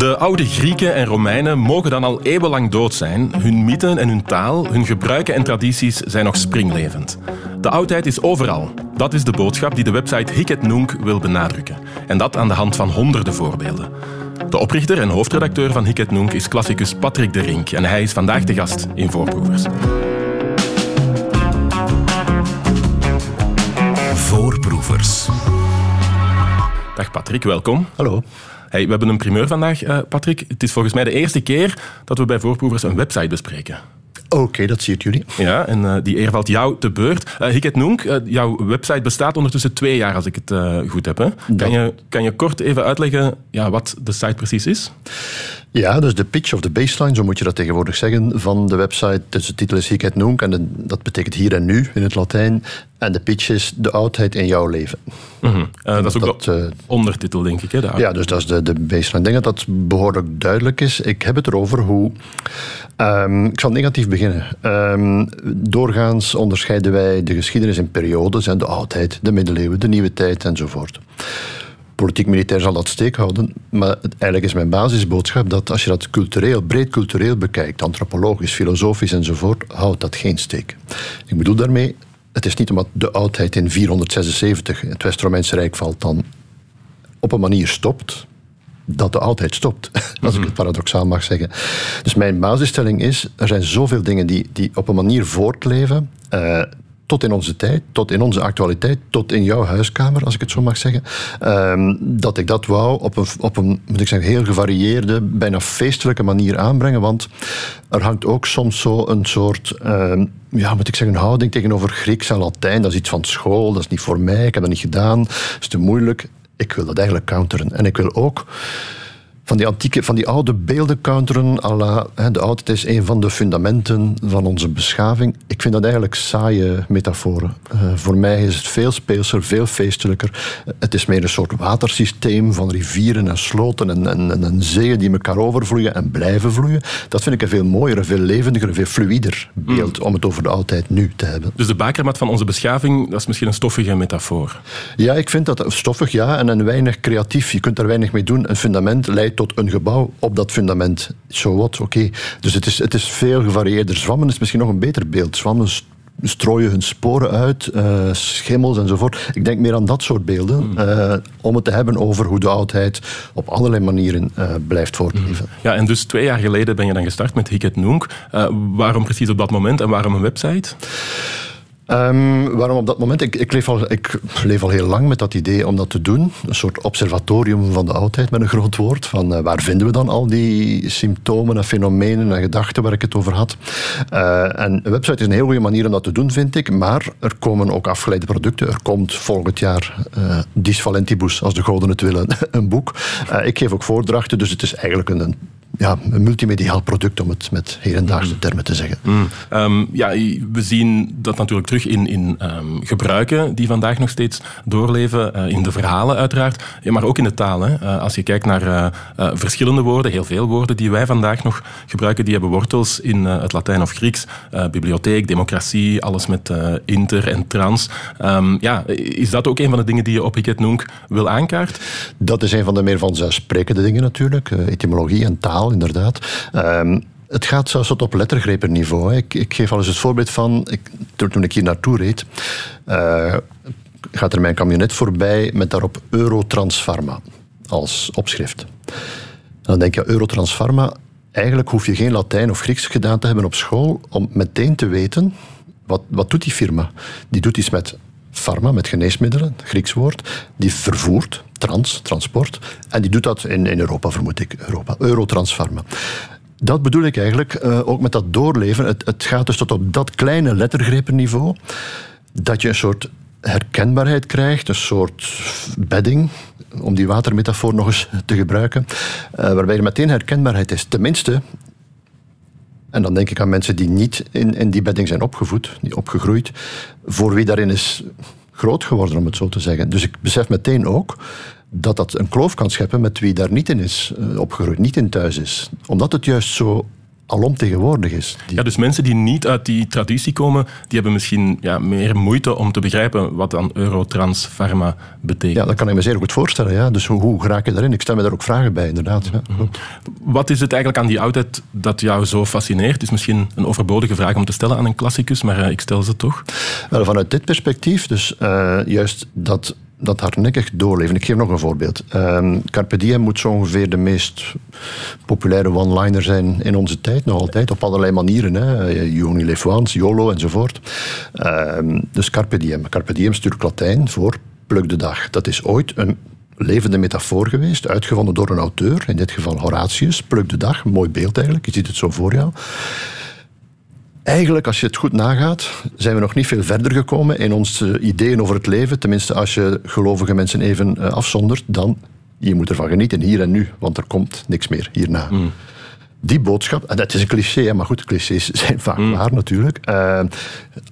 De oude Grieken en Romeinen mogen dan al eeuwenlang dood zijn. Hun mythen en hun taal, hun gebruiken en tradities zijn nog springlevend. De oudheid is overal. Dat is de boodschap die de website Hiket Nunc wil benadrukken. En dat aan de hand van honderden voorbeelden. De oprichter en hoofdredacteur van Hiket Nunc is klassicus Patrick de Rink. En hij is vandaag de gast in Voorproevers. Voorproevers. Dag Patrick, welkom. Hallo. Hey, we hebben een primeur vandaag, uh, Patrick. Het is volgens mij de eerste keer dat we bij Voorproevers een website bespreken. Oké, dat ziet jullie. Ja, en uh, die eer valt jou te beurt. Uh, Hiket uh, jouw website bestaat ondertussen twee jaar, als ik het goed heb. Hè? Kan, je, kan je kort even uitleggen ja, wat de site precies is? Ja, dus de pitch of de baseline, zo moet je dat tegenwoordig zeggen, van de website. Dus de titel is Hiket Nunc en de, dat betekent hier en nu in het Latijn. En de pitch is de oudheid in jouw leven. Mm -hmm. dat is ook dat, de ondertitel, denk ik. Hè, de ja, dus dat is de, de baseline. Ik denk dat dat behoorlijk duidelijk is. Ik heb het erover hoe... Um, ik zal negatief beginnen. Um, doorgaans onderscheiden wij de geschiedenis in periodes. En de oudheid, de middeleeuwen, de nieuwe tijd enzovoort politiek-militair zal dat steek houden. Maar eigenlijk is mijn basisboodschap dat als je dat cultureel, breed cultureel bekijkt, antropologisch, filosofisch enzovoort, houdt dat geen steek. Ik bedoel daarmee, het is niet omdat de oudheid in 476 het West-Romeinse Rijk valt dan op een manier stopt, dat de oudheid stopt. Als ik het paradoxaal mag zeggen. Dus mijn basisstelling is: er zijn zoveel dingen die, die op een manier voortleven. Uh, tot in onze tijd, tot in onze actualiteit, tot in jouw huiskamer, als ik het zo mag zeggen. Um, dat ik dat wou op een, op een, moet ik zeggen, heel gevarieerde, bijna feestelijke manier aanbrengen. Want er hangt ook soms zo een soort, um, ja, moet ik zeggen, een houding tegenover Grieks en Latijn. Dat is iets van school, dat is niet voor mij, ik heb dat niet gedaan, dat is te moeilijk. Ik wil dat eigenlijk counteren. En ik wil ook van die, antieke, van die oude beelden counteren. La, de oudheid is een van de fundamenten van onze beschaving. Ik vind dat eigenlijk saaie metaforen. Uh, voor mij is het veel speelser, veel feestelijker. Het is meer een soort watersysteem van rivieren en sloten en, en, en, zeeën die elkaar overvloeien en blijven vloeien. Dat vind ik een veel mooier, een veel levendiger, een veel fluider beeld mm. om het over de oudheid nu te hebben. Dus de bakermat van onze beschaving, dat is misschien een stoffige metafoor. Ja, ik vind dat stoffig, ja, en een weinig creatief. Je kunt daar weinig mee doen. Een fundament leidt tot een gebouw op dat fundament. So what, oké. Dus het is, het is veel gevarieerder. Zwammen is misschien nog een beter beeld. Zwammen strooien hun sporen uit, uh, schimmels enzovoort. Ik denk meer aan dat soort beelden, uh, om het te hebben over hoe de oudheid op allerlei manieren uh, blijft voortleven. Ja, en dus twee jaar geleden ben je dan gestart met Hiket Nunc. waarom precies op dat moment en waarom een website? Um, waarom op dat moment? Ik, ik, leef al, ik leef al heel lang met dat idee om dat te doen. Een soort observatorium van de oudheid met een groot woord. Van uh, waar vinden we dan al die symptomen en fenomenen en gedachten waar ik het over had. Uh, en een website is een heel goede manier om dat te doen, vind ik. Maar er komen ook afgeleide producten. Er komt volgend jaar uh, Dis Valentibus, als de goden het willen, een boek. ik geef ook voordrachten, dus het is eigenlijk een ja, een multimediaal product, om het met hedendaagse termen te zeggen. Mm. Um, ja, we zien dat natuurlijk terug in, in um, gebruiken die vandaag nog steeds doorleven, uh, in de verhalen uiteraard, maar ook in de taal. Hè. Uh, als je kijkt naar uh, verschillende woorden, heel veel woorden die wij vandaag nog gebruiken, die hebben wortels in het Latijn of Grieks. bibliotheek, democratie, alles met inter en trans. Um, ja, is dat ook een van de dingen die je op Hiket Nunc wil aankaart? Dat is een van de meer vanzelfsprekende dingen natuurlijk. etymologie en taal inderdaad. Um, het gaat zelfs tot op lettergrepenniveau. Ik, ik, geef al eens het voorbeeld van, ik, toen ik hier naartoe reed, uh, gaat er mijn camionet voorbij met daarop Eurotransfarma als opschrift. dan denk je, Eurotransfarma, eigenlijk hoef je geen Latijn of Grieks gedaan te hebben op school om meteen te weten, wat, wat doet die firma? Die doet iets met pharma, met geneesmiddelen, Grieks woord, die vervoert, trans, transport. En die doet dat in, in Europa, vermoed ik, Europa, Eurotransfarma. Dat bedoel ik eigenlijk uh, ook met dat doorleven. Het, het gaat dus tot op dat kleine lettergrepenniveau dat je een soort herkenbaarheid krijgt, een soort bedding, om die watermetafoor nog eens te gebruiken, uh, waarbij er meteen herkenbaarheid is. Tenminste, en dan denk ik aan mensen die niet in, in die bedding zijn opgevoed, die opgegroeid, voor wie daarin is groot geworden, om het zo te zeggen. Dus ik besef meteen ook dat dat een kloof kan scheppen met wie daar niet in is uh, opgegroeid, niet in thuis is. Omdat het juist zo alomtegenwoordig is. Die- Ja, dus mensen die niet uit die traditie komen, die hebben misschien ja, meer moeite om te begrijpen wat dan Eurotrans Pharma betekent. Ja, dat kan ik me zeer goed voorstellen. Ja. Dus hoe, hoe raak je daarin? Ik stel me daar ook vragen bij, inderdaad. Ja. Wat is het eigenlijk aan die oudheid dat jou zo fascineert? Het is misschien een overbodige vraag om te stellen aan een klassicus, maar eh, ik stel ze toch. Wel, vanuit dit perspectief, dus eh, juist dat, dat hardnekkig doorleven. Ik geef nog een voorbeeld. Ehm, Carpe Diem moet zo ongeveer de meest populaire one-liner zijn in onze tijd, nog altijd, op allerlei manieren. Hè. Only live once, YOLO enzovoort. Ehm, dus Carpe Diem. Carpe Diem Latijn voor pluk de dag. Dat is ooit een levende metafoor geweest, uitgevonden door een auteur, in dit geval Horatius. Pluk de dag, mooi beeld eigenlijk, je ziet het zo voor jou. Eigenlijk, als je het goed nagaat, zijn we nog niet veel verder gekomen in onze ideeën over het leven. Tenminste, als je gelovige mensen even eh, afzondert, dan je moet ervan genieten, hier en nu, want er komt niks meer hierna. Die boodschap, en dat is een cliché, maar goed, clichés zijn vaak waar natuurlijk. Eh,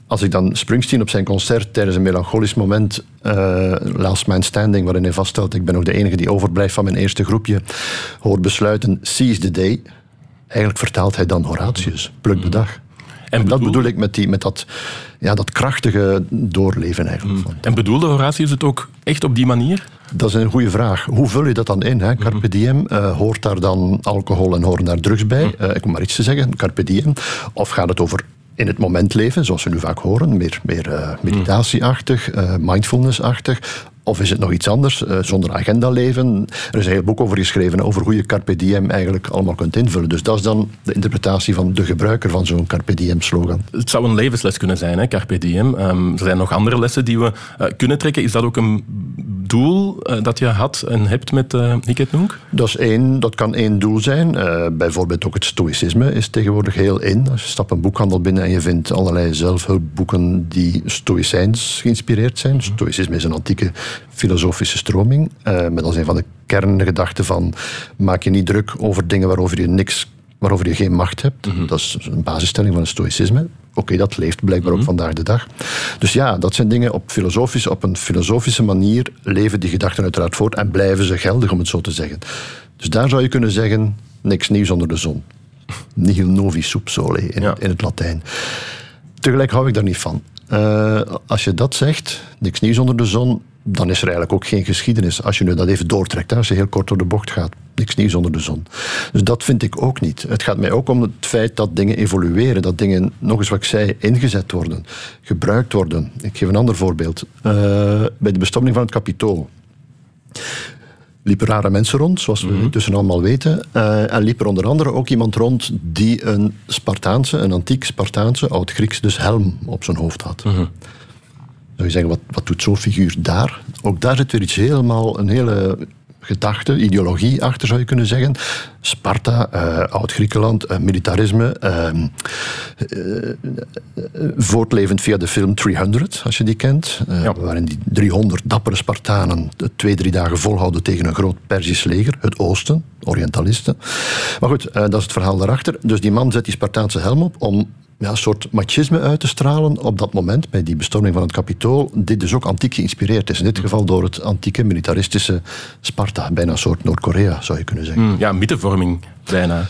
als ik dan Springsteen op zijn concert tijdens een melancholisch moment, eh, Last Man Standing, waarin hij vaststelt, ik ben nog de enige die overblijft van mijn eerste groepje, hoort besluiten, seize the day. Eigenlijk vertaalt hij dan Horatius, pluk de dag. En, dat bedoel ik met, die, met dat, ja, dat krachtige doorleven eigenlijk. van. En bedoelde Horatius het ook echt op die manier? Dat is een goede vraag. Hoe vul je dat dan in? Hè? Carpe diem, eh, hoort daar dan alcohol en horen daar drugs bij? Eh, ik moet maar iets te zeggen, carpe diem. Of gaat het over in het moment leven, zoals we nu vaak horen, meer, meer eh, meditatieachtig, mindfulnessachtig? Of is het nog iets anders, eh, zonder agenda leven? Er is een heel boek over geschreven, over hoe je carpe diem eigenlijk allemaal kunt invullen. Dus dat is dan de interpretatie van de gebruiker van zo'n carpe diem slogan. Het zou een levensles kunnen zijn, hè, Carpe Diem. Ehm, er zijn nog andere lessen die we eh, kunnen trekken. Is dat ook een doel eh, dat je had en hebt met uh, Hiket Nunc? Dat, is één, dat kan één doel zijn. Bijvoorbeeld ook het stoïcisme is tegenwoordig heel in. Als je stapt een boekhandel binnen en je vindt allerlei zelfhulpboeken die stoïcijns geïnspireerd zijn. Stoïcisme is een antieke filosofische stroming. Uh, met als een van de kerngedachten van maak je niet druk over dingen waarover je niks waarover je geen macht hebt. Mm -hmm. Dat is een basisstelling van het stoïcisme. Oké, okay, dat leeft blijkbaar mm -hmm. ook vandaag de dag. Dus ja, dat zijn dingen op, filosofisch, op een filosofische manier leven die gedachten uiteraard voort en blijven ze geldig, om het zo te zeggen. Dus daar zou je kunnen zeggen, niks nieuws onder de zon. Nihil novi sub sole in, ja. in het Latijn. Tegelijk hou ik daar niet van. Uh, als je dat zegt, niks nieuws onder de zon, dan is er eigenlijk ook geen geschiedenis. Als je nu dat even doortrekt, hè, als je heel kort door de bocht gaat. Niks nieuws onder de zon. Dus dat vind ik ook niet. Het gaat mij ook om het feit dat dingen evolueren. Dat dingen, nog eens wat ik zei, ingezet worden. Gebruikt worden. Ik geef een ander voorbeeld. Uh, bij de bestemming van het kapitool liepen rare mensen rond, zoals we -hmm. intussen allemaal weten. Uh, en liep er onder andere ook iemand rond die een Spartaanse, een antiek Spartaanse, oud-Grieks, dus helm op zijn hoofd had. Mm -hmm. Zou je zeggen, wat, wat doet zo'n figuur daar? Ook daar zit weer iets helemaal, een hele gedachte, ideologie achter zou je kunnen zeggen. Sparta, uh, Oud-Griekenland, uh, militarisme. Uh, voortlevend via de film 300, als je die kent. Ja. Waarin die 300 dappere Spartanen twee, drie dagen volhouden tegen een groot Persisch leger. Het Oosten, Orientalisten. Maar goed, dat is het verhaal daarachter. Dus die man zet die Spartaanse helm op om ja, een soort machisme uit te stralen op dat moment, bij die bestorming van het kapitool, dit dus ook antiek geïnspireerd is. In dit geval door het antieke militaristische Sparta, bijna een soort Noord-Korea, zou je kunnen zeggen. Mm, ja, mythevorming bijna.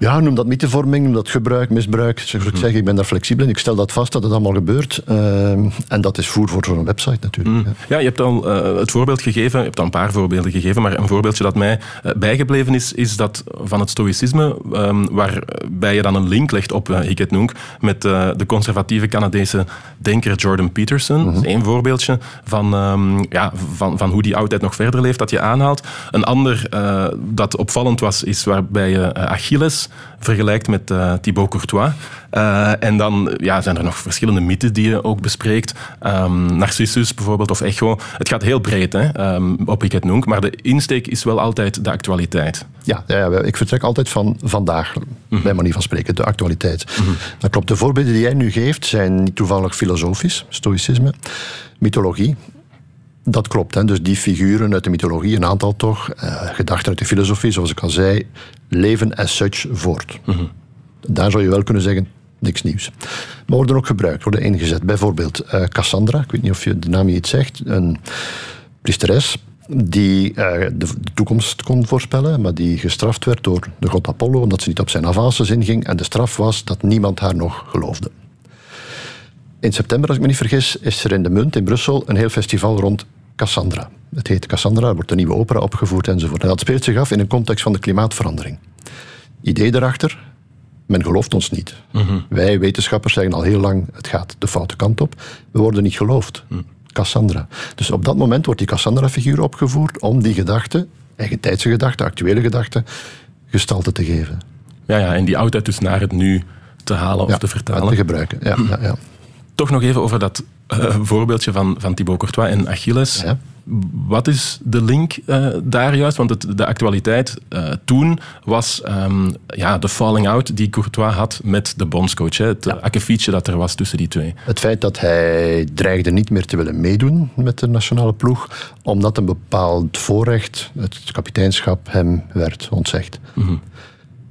Ja, noem dat mythevorming, noem dat gebruik, misbruik. Zoals ik zeg, ik ben daar flexibel in. Ik stel dat vast dat het allemaal gebeurt. Uh, en dat is voer voor zo'n website natuurlijk. Mm. Ja, je hebt al uh, het voorbeeld gegeven, je hebt al een paar voorbeelden gegeven, maar een voorbeeldje dat mij uh, bijgebleven is, is dat van het stoïcisme, um, waarbij je dan een link legt op uh, Hiket Nunc met de conservatieve Canadese denker Jordan Peterson. Mm -hmm. Eén voorbeeldje van, um, ja, van, van hoe die oudheid nog verder leeft, dat je aanhaalt. Een ander dat opvallend was, is waarbij je Achilles vergelijkt met uh, Thibaut Courtois. Uh, en dan ja, zijn er nog verschillende mythen die je ook bespreekt. Um, Narcissus bijvoorbeeld, of Echo. Het gaat heel breed hè, um, op Ik het Nunc, maar de insteek is wel altijd de actualiteit. Ja, ja ik vertrek altijd van vandaag, mm -hmm. bij manier van spreken, de actualiteit. Mm -hmm. Dat klopt. De voorbeelden die jij nu geeft zijn niet toevallig filosofisch, stoïcisme, mythologie. Dat klopt. Hè? Dus die figuren uit de mythologie, een aantal toch, uh, gedachten uit de filosofie, zoals ik al zei, leven as such voort. Mm -hmm. Daar zou je wel kunnen zeggen, niks nieuws. Maar worden ook gebruikt, worden ingezet. Bijvoorbeeld uh, Cassandra, ik weet niet of je de naam je iets zegt, een priesteres, die uh, de, de, toekomst kon voorspellen, maar die gestraft werd door de god Apollo omdat ze niet op zijn avances inging. En de straf was dat niemand haar nog geloofde. In september, als ik me niet vergis, is er in de Munt in Brussel een heel festival rond Cassandra. Het heet Cassandra, er wordt een nieuwe opera opgevoerd enzovoort. En dat speelt zich af in een context van de klimaatverandering. Idee erachter, men gelooft ons niet. Mhm. Wij wetenschappers zeggen al heel lang, het gaat de foute kant op. We worden niet geloofd. Mhm. Cassandra. Dus op dat moment wordt die Cassandra-figuur opgevoerd om die gedachte, eigen tijdse gedachte, actuele gedachte, gestalte te geven. Ja, ja, en die oudheid dus naar het nu te halen of te vertalen. te gebruiken, ja, ja, ja. Toch nog even over dat uh, voorbeeldje van, van Thibaut Courtois en Achilles. Ja. Wat is de link uh, daar juist? Want het, de actualiteit uh, toen was um, ja, de falling out die Courtois had met de bondscoach. Hè, het ja. akkefietje dat er was tussen die twee. Het feit dat hij dreigde niet meer te willen meedoen met de nationale ploeg, omdat een bepaald voorrecht, het kapiteinschap, hem werd ontzegd. Mm -hmm.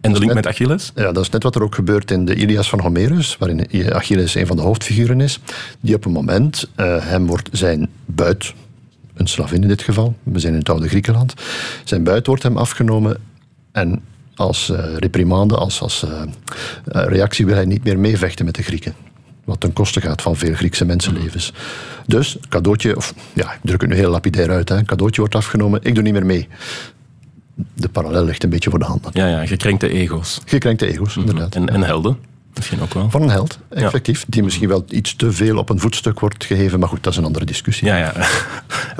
En de link met Achilles? Ja, dat is net wat er ook gebeurt in de Ilias van Homerus, waarin Achilles een van de hoofdfiguren is, die op een moment, uh, hem wordt zijn buit, een slavin in dit geval, we zijn in het oude Griekenland, zijn buit wordt hem afgenomen en als uh, reprimande, als, als uh, reactie wil hij niet meer meevechten met de Grieken. Wat ten koste gaat van veel Griekse mensenlevens. Dus, cadeautje, of ja, ik druk het nu heel lapidair uit, hè, cadeautje wordt afgenomen, ik doe niet meer mee de parallel ligt een beetje voor de hand. Ja, ja, gekrenkte ego's. Gekrenkte ego's, mhm. inderdaad. En, en helden? Misschien ook wel. Van een held, effectief. Die misschien wel iets te veel op een voetstuk wordt gegeven. Maar goed, dat is een andere discussie. Ja, ja.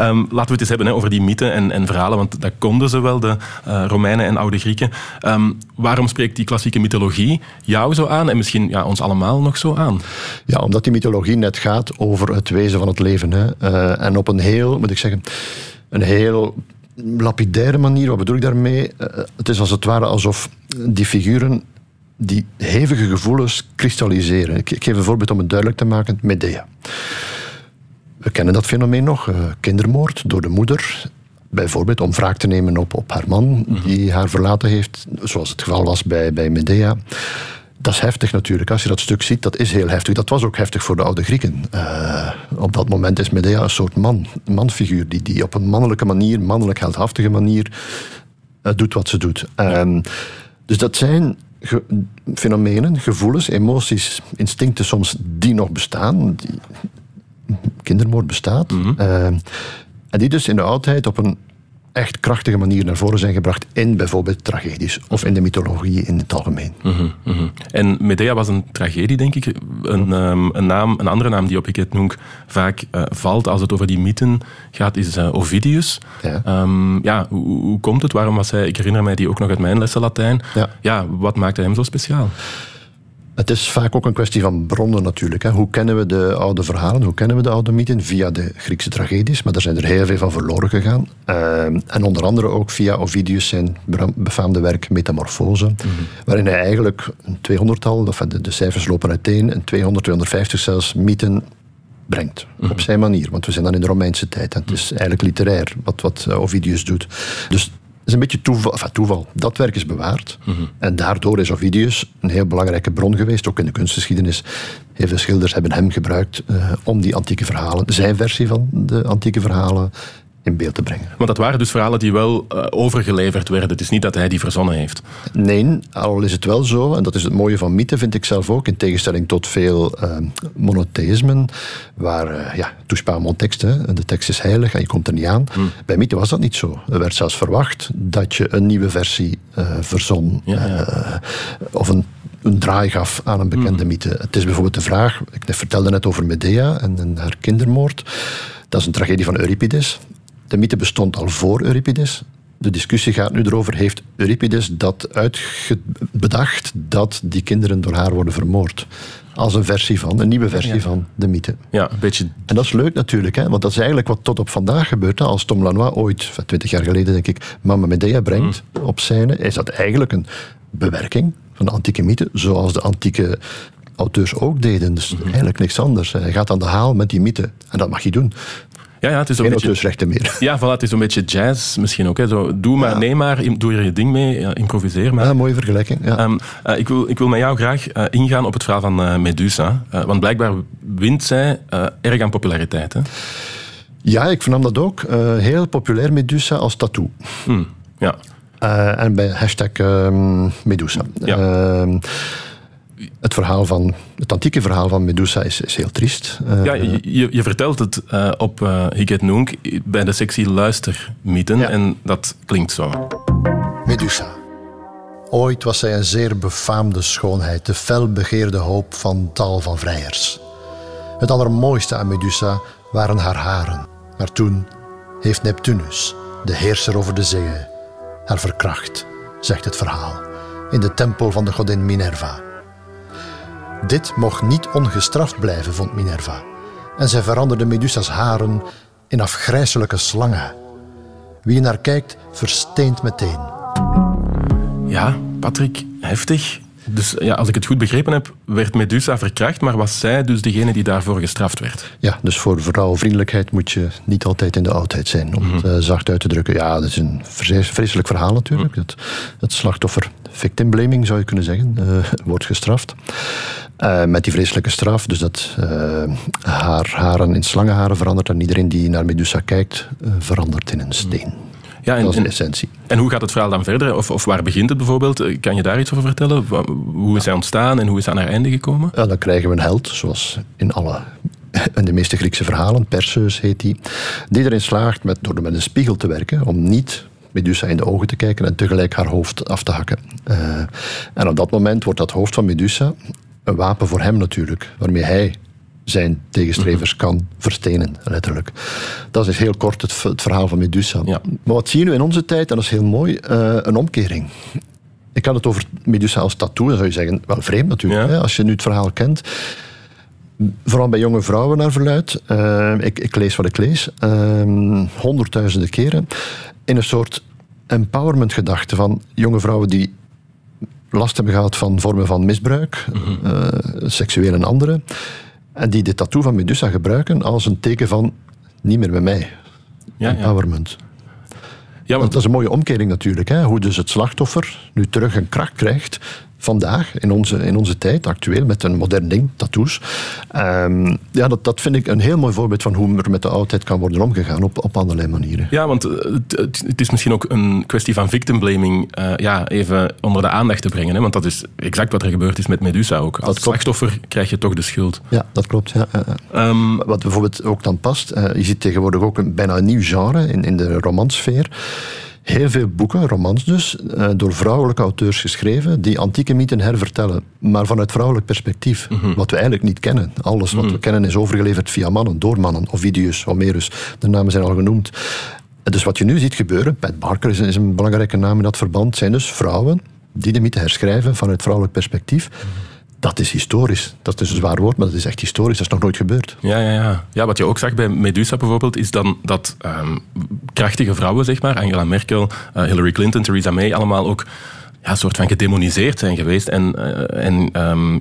um, laten we het eens hebben hè, over die mythen en, en, verhalen. Want dat konden ze wel, de uh, Romeinen en oude Grieken. Um, waarom spreekt die klassieke mythologie jou zo aan? En misschien ja, ons allemaal nog zo aan? Ja, omdat die mythologie net gaat over het wezen van het leven. Hè. Uh, en op een heel, moet ik zeggen, een heel lapidaire manier, wat bedoel ik daarmee? Uh, het is als het ware alsof die figuren die hevige gevoelens kristalliseren. Ik, ik, geef een voorbeeld om het duidelijk te maken: Medea. We kennen dat fenomeen nog, uh, kindermoord door de moeder. Bijvoorbeeld om wraak te nemen op, op haar man, mhm. die haar verlaten heeft, zoals het geval was bij, bij Medea. Dat is heftig natuurlijk. Als je dat stuk ziet, dat is heel heftig. Dat was ook heftig voor de oude Grieken. Uh, op dat moment is Medea een soort man, een manfiguur, die, die op een mannelijke manier, mannelijk heldhaftige manier, uh, doet wat ze doet. Uh, dus dat zijn ge fenomenen, gevoelens, emoties, instincten soms die nog bestaan. Die, kindermoord bestaat. Mm -hmm. en die dus in de oudheid op een echt krachtige manier naar voren zijn gebracht in bijvoorbeeld tragedies of in de mythologie in het algemeen. Mm -hmm. En Medea was een tragedie, denk ik. Een, um, een, naam, een andere naam die op het Noek vaak uh, valt als het over die mythen gaat, is uh, Ovidius. Ja, um, ja hoe, hoe, komt het? Waarom was hij, ik herinner mij die ook nog uit mijn lessen Latijn. Ja, ja wat maakte hem zo speciaal? Het is vaak ook een kwestie van bronnen natuurlijk. Hè. Hoe kennen we de oude verhalen, hoe kennen we de oude mythen? Via de Griekse tragedies, maar er zijn er heel veel van verloren gegaan. Uh, en onder andere ook via Ovidius zijn befaamde werk Metamorfose, mm -hmm. waarin hij eigenlijk een 200-tal, of de, de, cijfers lopen uiteen, een 200, 250 zelfs mythen brengt. -hmm. Op zijn manier, want we zijn dan in de Romeinse tijd. En het is eigenlijk literair wat, wat Ovidius doet. Dus is een beetje toeval, enfin, toeval. Dat werk is bewaard. Mm -hmm. En daardoor is Ovidius een heel belangrijke bron geweest, ook in de kunstgeschiedenis. Heel veel schilders hebben hem gebruikt uh, om die antieke verhalen, zijn versie van de antieke verhalen, in beeld te brengen. Want dat waren dus verhalen die wel uh, overgeleverd werden. Het is niet dat hij die verzonnen heeft. Nee, al is het wel zo, en dat is het mooie van mythe, vind ik zelf ook, in tegenstelling tot veel uh, monotheïsmen, waar, uh, ja, mon tekst, hè, de tekst is heilig en je komt er niet aan. Hmm. Bij mythe was dat niet zo. Er werd zelfs verwacht dat je een nieuwe versie verzon, ja, ja. of een een draai gaf aan een bekende mm. mythe. Het is bijvoorbeeld de vraag, ik vertelde net over Medea en haar kindermoord. Dat is een tragedie van Euripides. De mythe bestond al voor Euripides. De discussie gaat nu erover, heeft Euripides dat uitbedacht dat die kinderen door haar worden vermoord? Als een versie van, een nieuwe versie van de mythe. Ja, een beetje. En dat is leuk natuurlijk, hè? want dat is eigenlijk wat tot op vandaag gebeurt. Hè? Als Tom Lanois ooit, twintig jaar geleden denk ik, Mama Medea brengt mm. op scène, is dat eigenlijk een bewerking van de antieke mythe, zoals de antieke auteurs ook deden. Dus mm -hmm. eigenlijk niks anders. Hij gaat aan de haal met die mythe. En dat mag je doen. Ja, ja, het is Geen beetje, meer. Ja, voilà, het is een beetje jazz misschien ook. Hè. Zo, doe maar, ja. nee maar, doe er je ding mee, improviseer maar. Ja, mooie vergelijking. Ja. Um, uh, ik, wil, ik wil met jou graag uh, ingaan op het verhaal van uh, Medusa. want blijkbaar wint zij erg aan populariteit. Hè? Ja, ik vernam dat ook. Heel populair Medusa als tattoo. Hmm, ja. En bij hashtag um, Medusa. Ja. Het, verhaal van, het antieke verhaal van Medusa is, is heel triest. Uh, ja, je, je, vertelt het uh, op uh, Higet Nunk bij de sectie Luistermythen ja. en dat klinkt zo. Medusa. Ooit was zij een zeer befaamde schoonheid, de felbegeerde hoop van tal van vrijers. Het allermooiste aan Medusa waren haar haren. Maar toen heeft Neptunus, de heerser over de zeeën, haar verkracht, zegt het verhaal, in de tempel van de godin Minerva. Dit mocht niet ongestraft blijven, vond Minerva, en zij veranderde Medusa's haren in afgrijselijke slangen. Wie naar kijkt, versteent meteen. Ja, Patrick, heftig. Dus ja, als ik het goed begrepen heb, werd Medusa verkracht, maar was zij dus degene die daarvoor gestraft werd? Ja, dus voor vrouwenvriendelijkheid moet je niet altijd in de oudheid zijn, om het uh, zacht uit te drukken. Ja, dat is een vreselijk verhaal natuurlijk. Het, het, slachtoffer, victim blaming zou je kunnen zeggen, uh, wordt gestraft. Uh, met die vreselijke straf, dus dat haar haren in slangenharen verandert en iedereen die naar Medusa kijkt, verandert in een steen. Ja, en, dat is de essentie. En hoe gaat het verhaal dan verder? Of, of waar begint het bijvoorbeeld? Kan je daar iets over vertellen? Hoe is hij ontstaan en hoe is hij aan haar einde gekomen? Ja, dan krijgen we een held, zoals in alle in de meeste Griekse verhalen, Perseus heet die, die erin slaagt met, door met een spiegel te werken om niet Medusa in de ogen te kijken en tegelijk haar hoofd af te hakken. Uh, en op dat moment wordt dat hoofd van Medusa een wapen voor hem natuurlijk, waarmee hij zijn tegenstrevers mhm. kan verstenen, letterlijk. Dat is heel kort het, het verhaal van Medusa. Ja. Maar wat zien we in onze tijd, en dat is heel mooi, uh, een omkering. Ik had het over Medusa als tattoo, dan zou je zeggen, wel vreemd natuurlijk, ja. hè, als je nu het verhaal kent. Vooral bij jonge vrouwen naar verluid. Uh, ik, ik, lees wat ik lees. Uh, honderdduizenden keren. In een soort empowerment gedachte van jonge vrouwen die last hebben gehad van vormen van misbruik, mm -hmm. seksueel en andere en die de tattoo van Medusa gebruiken als een teken van niet meer met mij. Ja, Empowerment. Ja, want... Dat is een mooie omkering natuurlijk. Hè? Hoe dus het slachtoffer nu terug een kracht krijgt vandaag, in onze, in onze tijd, actueel, met een modern ding, tattoos. Um, ja, dat, dat vind ik een heel mooi voorbeeld van hoe er met de oudheid kan worden omgegaan op, op allerlei manieren. Ja, want eh, het, het is misschien ook een kwestie van victim blaming uh, ja, even onder de aandacht te brengen. Hè? Want dat is exact wat er gebeurd is met Medusa ook. Als slachtoffer krijg je toch de schuld. Ja, dat klopt. Ja. Um, wat bijvoorbeeld ook dan past, uh, je ziet tegenwoordig ook een bijna een nieuw genre in, in de romansfeer heel veel boeken, romans dus, eh, door vrouwelijke auteurs geschreven, die antieke mythen hervertellen, maar vanuit vrouwelijk perspectief. Mhm. Wat we eigenlijk niet kennen. Alles wat we mhm. kennen is overgeleverd via mannen, door mannen. Ovidius, Homerus, de namen zijn al genoemd. Dus wat je nu ziet gebeuren, Pat Barker is, een belangrijke naam in dat verband, zijn dus vrouwen die de mythe herschrijven vanuit vrouwelijk perspectief. Mhm dat is historisch. Dat is een zwaar woord, maar dat is echt historisch. Dat is nog nooit gebeurd. Ja, ja, ja. ja wat je ook zag bij Medusa bijvoorbeeld, is dan dat um, krachtige vrouwen, zeg maar, Angela Merkel, uh, Hillary Clinton, Theresa May, allemaal ook ja, een soort van gedemoniseerd zijn geweest en, uh, en um,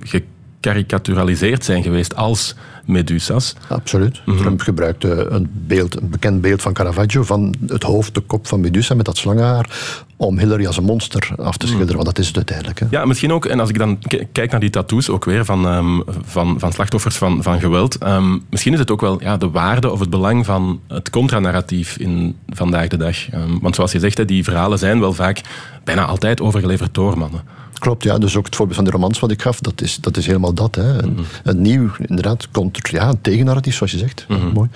gekarikaturaliseerd zijn geweest als Medusas. Absoluut. Mm -hmm. Trump gebruikte een, beeld, een bekend beeld van Caravaggio van het hoofd, de kop van Medusa met dat slangenhaar om Hillary als een monster af te schilderen, want dat is het uiteindelijk. Hè. Ja, misschien ook, en als ik dan kijk naar die tattoos ook weer van, um, van, van slachtoffers van, van geweld, um, misschien is het ook wel ja, de waarde of het belang van het contranarratief in vandaag de dag. Um, want zoals je zegt, die verhalen zijn wel vaak bijna altijd overgeleverd door mannen. Klopt, ja. Dus ook het voorbeeld van de romans wat ik gaf, dat is, dat is helemaal dat. Hè. Een, mm een nieuw, inderdaad, contra, ja, een tegennarratief, zoals je zegt. Mm -hmm. Mooi.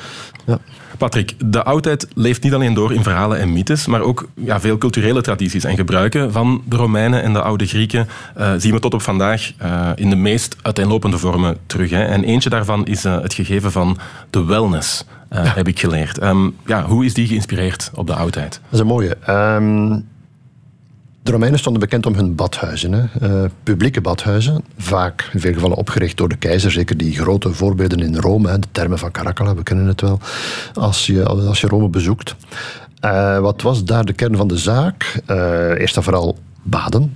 Ja. Patrick, de oudheid leeft niet alleen door in verhalen en mythes, maar ook ja, veel culturele tradities en gebruiken van de Romeinen en de oude Grieken uh, zien we tot op vandaag uh, in de meest uiteenlopende vormen terug. Hè. En eentje daarvan is uh, het gegeven van de wellness, ja. heb ik geleerd. Um, ja, hoe is die geïnspireerd op de oudheid? Dat is een mooie. Um, de Romeinen stonden bekend om hun badhuizen. Uh, publieke badhuizen, vaak in veel gevallen opgericht door de keizer. Zeker die grote voorbeelden in Rome, de termen van Caracalla, we kennen het wel, als je, als je Rome bezoekt. Uh, wat was daar de kern van de zaak? Uh, eerst en vooral baden.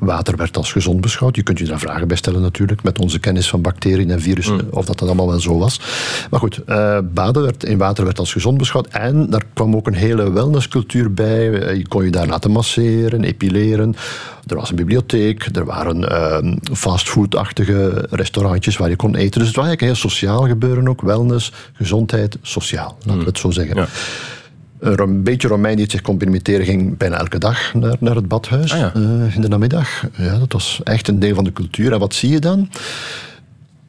Water werd als gezond beschouwd. Je kunt je daar vragen bij stellen natuurlijk, met onze kennis van bacteriën en virussen, mm. of dat dat allemaal wel zo was. Maar goed, uh, baden werd, in water werd als gezond beschouwd. En daar kwam ook een hele wellnesscultuur bij. Je kon je daar laten masseren, epileren. Er was een bibliotheek, er waren uh, fastfood-achtige restaurantjes waar je kon eten. Dus het was eigenlijk heel sociaal gebeuren ook. Wellness, gezondheid, sociaal, laten we het zo zeggen. Ja. Een beetje Romein die zich kon permitteren, ging bijna elke dag naar, naar het badhuis ah, uh, in de namiddag. Ja, dat was echt een deel van de cultuur. En wat zie je dan?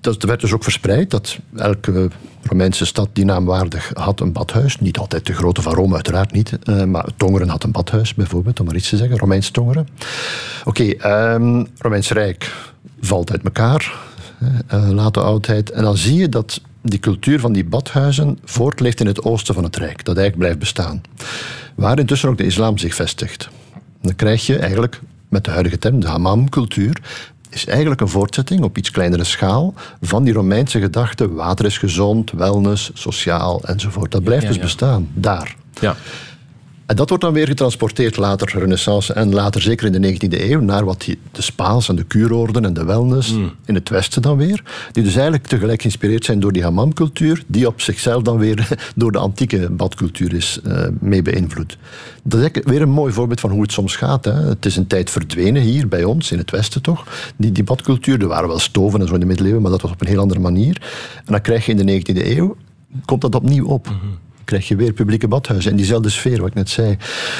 Dat werd dus ook verspreid dat elke Romeinse stad die naamwaardig had een badhuis. Niet altijd de grote van Rome, uiteraard niet. Uh, maar Tongeren had een badhuis, bijvoorbeeld, om maar iets te zeggen. Romeins Tongeren. Oké, okay, um, ehm, Romeins Rijk valt uit elkaar. Uh, late oudheid. En dan zie je dat die cultuur van die badhuizen voortleeft in het oosten van het Rijk. Dat eigenlijk blijft bestaan. Waar intussen ook de islam zich vestigt. Dan krijg je eigenlijk, met de huidige term, de hammam-cultuur, is eigenlijk een voortzetting op iets kleinere schaal van die Romeinse gedachte: water is gezond, wellness, sociaal enzovoort. Dat blijft dus bestaan, daar. Ja. En dat wordt dan weer getransporteerd later, Renaissance en later zeker in de 19e eeuw, naar wat de spa's en de kuurorden en de wellness mm. in het Westen dan weer. Die dus eigenlijk tegelijk geïnspireerd zijn door die hammamcultuur, die op zichzelf dan weer door de antieke badcultuur is uh, mee beïnvloed. Dat is weer een mooi voorbeeld van hoe het soms gaat. Hè. Het is een tijd verdwenen hier bij ons, in het Westen toch, die, die badcultuur. Er waren wel stoven en zo in de middeleeuwen, maar dat was op een heel andere manier. En dan krijg je in de 19e eeuw, komt dat opnieuw op. Mhm krijg je weer publieke badhuizen. In diezelfde sfeer, wat ik net zei.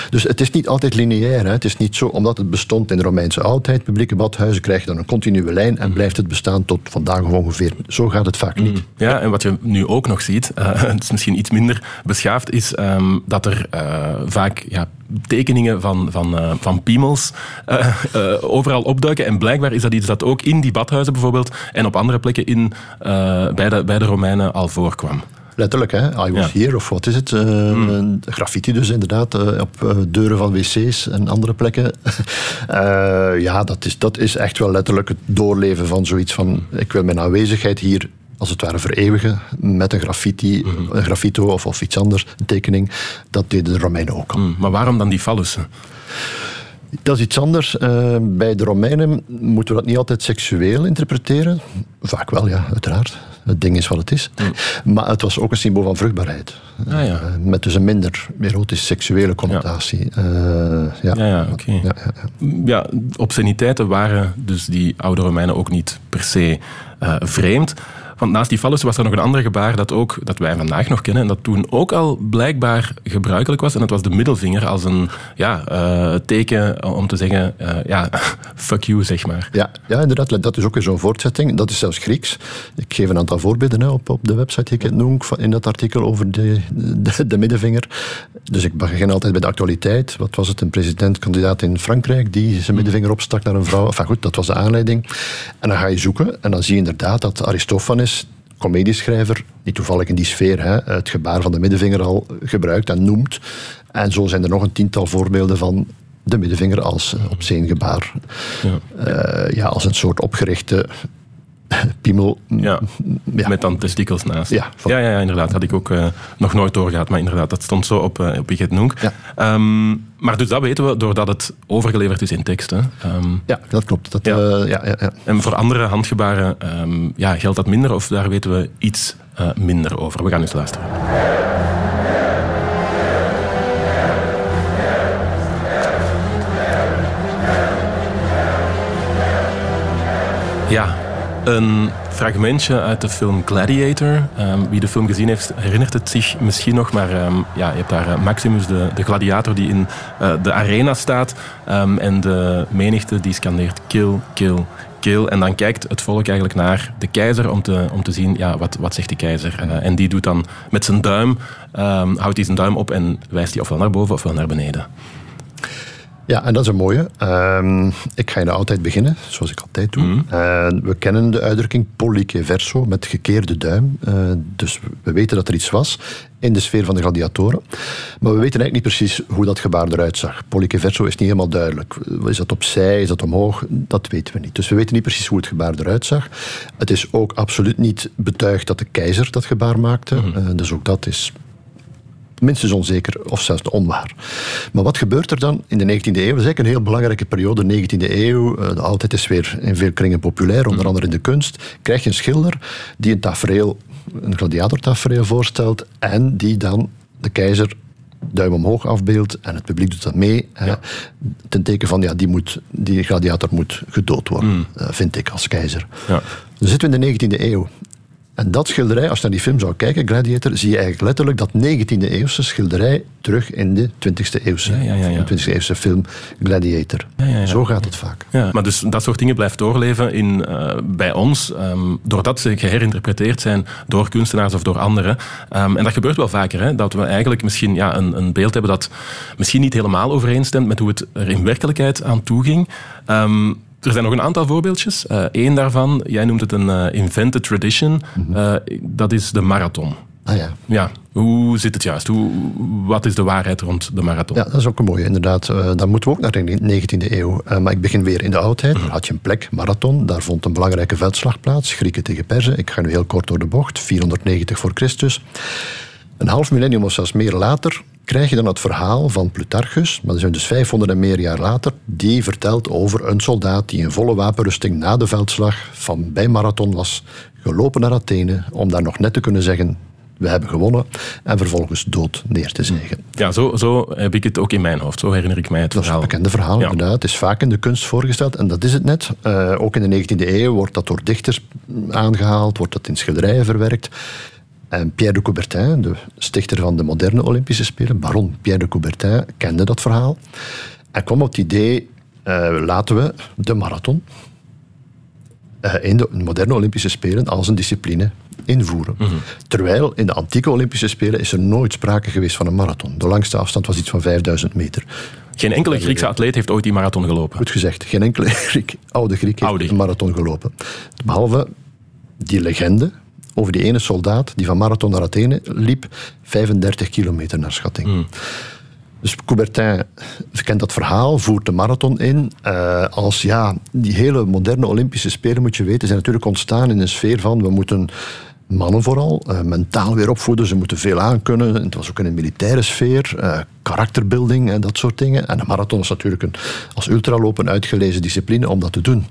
Dus het is niet altijd lineair. Hè. Het is niet zo, omdat het bestond in de Romeinse oudheid, publieke badhuizen, krijg je dan een continue lijn en blijft het bestaan tot vandaag ongeveer. Zo gaat het vaak niet. Mm. Ja, en wat je nu ook nog ziet, uh, het is misschien iets minder beschaafd, is um, dat er uh, vaak ja, tekeningen van, van, uh, van piemels overal opduiken. En blijkbaar is dat iets dat ook in die badhuizen bijvoorbeeld en op andere plekken in, bij, de, bij de Romeinen al voorkwam. Letterlijk, hè? I was here, of wat is het? Uh, Graffiti dus inderdaad, uh, op uh, deuren van wc's en andere plekken. ja, dat is, dat is echt wel letterlijk het doorleven van zoiets van... Ik wil mijn aanwezigheid hier als het ware vereeuwigen met een graffiti, mm. een graffito of, of iets anders, een tekening. Dat deden de Romeinen ook al. Mm. Maar waarom dan die fallussen? Dat is iets anders. bij de Romeinen moeten we dat niet altijd seksueel interpreteren. Vaak wel, ja, uiteraard het ding is wat het is. Mm. Maar het was ook een symbool van vruchtbaarheid. Ah, ja. Uh, met dus een minder erotisch seksuele connotatie. Ja, uh, ja. ja, ja oké. Okay. Ja, obsceniteiten waren dus die oude Romeinen ook niet per se uh, vreemd. Want naast die fallus was er nog een ander gebaar dat, ook, dat wij vandaag nog kennen en dat toen ook al blijkbaar gebruikelijk was. En dat was de middelvinger als een ja, uh, teken om te zeggen, uh, ja, fuck you, zeg maar. Ja, ja, inderdaad. Dat is ook weer zo'n voortzetting. Dat is zelfs Grieks. Ik geef een aantal voorbeelden hè, op, op de website die ik het noem, in dat artikel over de, de, de, middenvinger. Dus ik begin altijd bij de actualiteit. Wat was het? Een presidentkandidaat in Frankrijk die zijn middenvinger opstak naar een vrouw. Enfin goed, dat was de aanleiding. En dan ga je zoeken en dan zie je inderdaad dat Aristophanes comedieschrijver, niet toevallig in die sfeer, hè, het gebaar van de middenvinger al gebruikt en noemt. En zo zijn er nog een tiental voorbeelden van de middenvinger als uh, gebaar. Ja. Uh, ja, als een soort opgerichte piemel. Ja, met dan testikels naast. Ja, ja, ja, inderdaad. Had ik ook uh, nog nooit doorgehad. Maar inderdaad, dat stond zo op, uh, op Wiget Noenk. Ja. Um, maar dus dat weten we doordat het overgeleverd is in tekst. Hè. Um, ja, dat klopt. Dat, ja. Uh, ja, ja, ja. En voor andere handgebaren um, ja, geldt dat minder of daar weten we iets minder over. We gaan eens luisteren. Ja, een fragmentje uit de film Gladiator. Um, wie de film gezien heeft, herinnert het zich misschien nog. Maar um, ja, je hebt daar uh, Maximus, de, de, gladiator, die in uh, de arena staat. Um, en de menigte die scandeert kill, kill, kill. En dan kijkt het volk eigenlijk naar de keizer om te, om te zien, ja, wat, wat zegt de keizer? Uh, en die doet dan met zijn duim, houdt hij zijn duim op en wijst hij ofwel naar boven ofwel naar beneden. Ja, en dat is een mooie. Uh, ik ga in de oudheid beginnen, zoals ik altijd doe. Mm. Uh, we kennen de uitdrukking pollice verso, met gekeerde duim. Uh, dus we weten dat er iets was in de sfeer van de gladiatoren. Maar we weten eigenlijk niet precies hoe dat gebaar eruit zag. Pollice verso is niet helemaal duidelijk. Is dat opzij, is dat omhoog? Dat weten we niet. Dus we weten niet precies hoe het gebaar eruit zag. Het is ook absoluut niet betuigd dat de keizer dat gebaar maakte. Mm. dus ook dat is minstens onzeker of zelfs onwaar. Maar wat gebeurt er dan in de 19e eeuw? Dat is eigenlijk een heel belangrijke periode, de 19e eeuw. Eh, de oudheid is weer in veel kringen populair, onder andere in de kunst. Krijg je een schilder die een tafereel, een gladiatortafereel voorstelt en die dan de keizer duim omhoog afbeeldt en het publiek doet dat mee. Ja. ten teken van, ja, die, moet, die gladiator moet gedood worden, mm. Eh, vind ik, als keizer. Ja. Dan zitten we in de 19e eeuw. En dat schilderij, als je naar die film zou kijken, Gladiator, zie je eigenlijk letterlijk dat 19e eeuwse schilderij terug in de 20e eeuwse, ja, ja, ja, 20e eeuwse film Gladiator. Zo gaat het vaak. maar dus dat soort dingen blijft doorleven in, uh, bij ons, um, doordat ze geherinterpreteerd zijn door kunstenaars of door anderen. Um, en dat gebeurt wel vaker, hè, dat we eigenlijk misschien ja, een, een beeld hebben dat misschien niet helemaal overeenstemt met hoe het er in werkelijkheid aan toe ging. Um, er zijn nog een aantal voorbeeldjes. Eén uh, daarvan, jij noemt het een uh, invented tradition. Uh, dat is de marathon. Ah ja. Ja, hoe zit het juist? Hoe, wat is de waarheid rond de marathon? Ja, dat is ook een mooie, inderdaad. Uh, dan moeten we ook naar de 19e eeuw. Uh, maar ik begin weer in de oudheid. Mm. had je een plek, marathon. Daar vond een belangrijke veldslag plaats. Grieken tegen Perzen. Ik ga nu heel kort door de bocht. 490 voor Christus. Een half millennium of zelfs meer later krijg je dan het verhaal van Plutarchus, maar dat zijn dus 500 en meer jaar later, die vertelt over een soldaat die in volle wapenrusting na de veldslag van bij Marathon was gelopen naar Athene om daar nog net te kunnen zeggen we hebben gewonnen en vervolgens dood neer te zeggen. Ja, zo, zo heb ik het ook in mijn hoofd. Zo herinner ik mij het verhaal. Dat is een bekende verhaal, ja. inderdaad. Het is vaak in de kunst voorgesteld en dat is het net. Uh, ook in de 19e eeuw wordt dat door dichters aangehaald, wordt dat in schilderijen verwerkt. En Pierre de Coubertin, de stichter van de moderne Olympische Spelen, baron Pierre de Coubertin, kende dat verhaal. En kwam op het idee, uh, laten we de marathon uh, in de moderne Olympische Spelen als een discipline invoeren. Mm -hmm. Terwijl in de antieke Olympische Spelen is er nooit sprake geweest van een marathon. De langste afstand was iets van 5000 meter. Geen enkele Griekse atleet heeft ooit die marathon gelopen. Goed gezegd, geen enkele Griek, oude Griek heeft oude. een marathon gelopen. Behalve die legende over die ene soldaat die van Marathon naar Athene liep, 35 kilometer naar schatting. Mm. Dus Coubertin kent dat verhaal, voert de marathon in. Uh, als ja, die hele moderne Olympische Spelen, moet je weten, zijn natuurlijk ontstaan in een sfeer van we moeten mannen vooral, uh, mentaal weer opvoeden. Ze moeten veel aankunnen. Het was ook in een militaire sfeer, uh, karakterbuilding en dat soort dingen. En de marathon is natuurlijk een, als ultralopen uitgelezen discipline om dat te doen.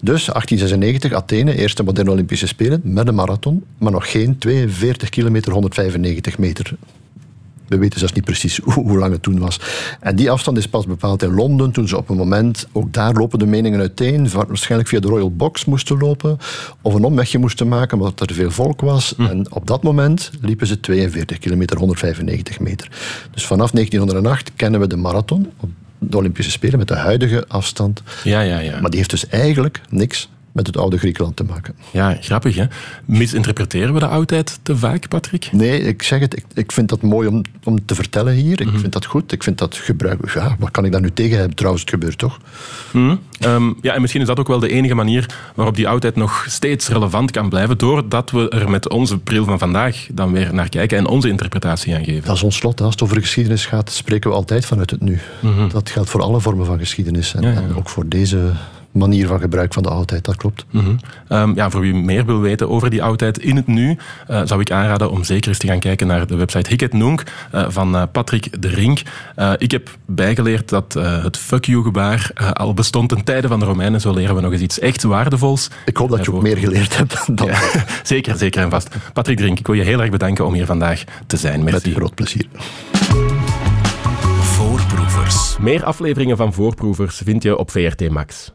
Dus 1896, Athene, eerste moderne Olympische Spelen met een marathon, maar nog geen 42 kilometer, 195 meter. We weten zelfs niet precies hoe, lang het toen was. En die afstand is pas bepaald in Londen, toen ze op een moment, ook daar lopen de meningen uiteen, waarschijnlijk via de Royal Box moesten lopen, of een omwegje moesten maken, omdat er veel volk was. Hm. En op dat moment liepen ze 42 kilometer, 195 meter. Dus vanaf 1908 kennen we de marathon, de Olympische Spelen, met de huidige afstand. Ja, ja, ja. Maar die heeft dus eigenlijk niks met het oude Griekenland te maken. Ja, grappig hè. Misinterpreteren we de oudheid te vaak, Patrick? Nee, ik zeg het, ik, ik vind dat mooi om, om te vertellen hier. Ik mhm. vind dat goed. Ik vind dat gebruik. Ja, wat kan ik daar nu tegen hebben? Trouwens, het gebeurt toch? Mm ja, en misschien is dat ook wel de enige manier waarop die oudheid nog steeds relevant kan blijven, doordat we er met onze bril van vandaag dan weer naar kijken en onze interpretatie aan geven. Dat is ons slot. Als het over geschiedenis gaat, spreken we altijd vanuit het nu. Mhm. Dat geldt voor alle vormen van geschiedenis en, en ook voor deze manier van gebruik van de oudheid, dat klopt. Mm -hmm. ja, voor wie meer wil weten over die oudheid in het nu, uh, zou ik aanraden om zeker eens te gaan kijken naar de website Hiket Nunc uh, van Patrick de Rink. ik heb bijgeleerd dat het fuck you gebaar al bestond ten tijde van de Romeinen. Zo leren we nog eens iets echt waardevols. Ik hoop dat je ook meer geleerd hebt dan ja, Zeker, zeker en vast. Patrick de Rink, ik wil je heel erg bedanken om hier vandaag te zijn. Merci. Met groot plezier. Voorproevers. Meer afleveringen van Voorproevers vind je op VRT Max.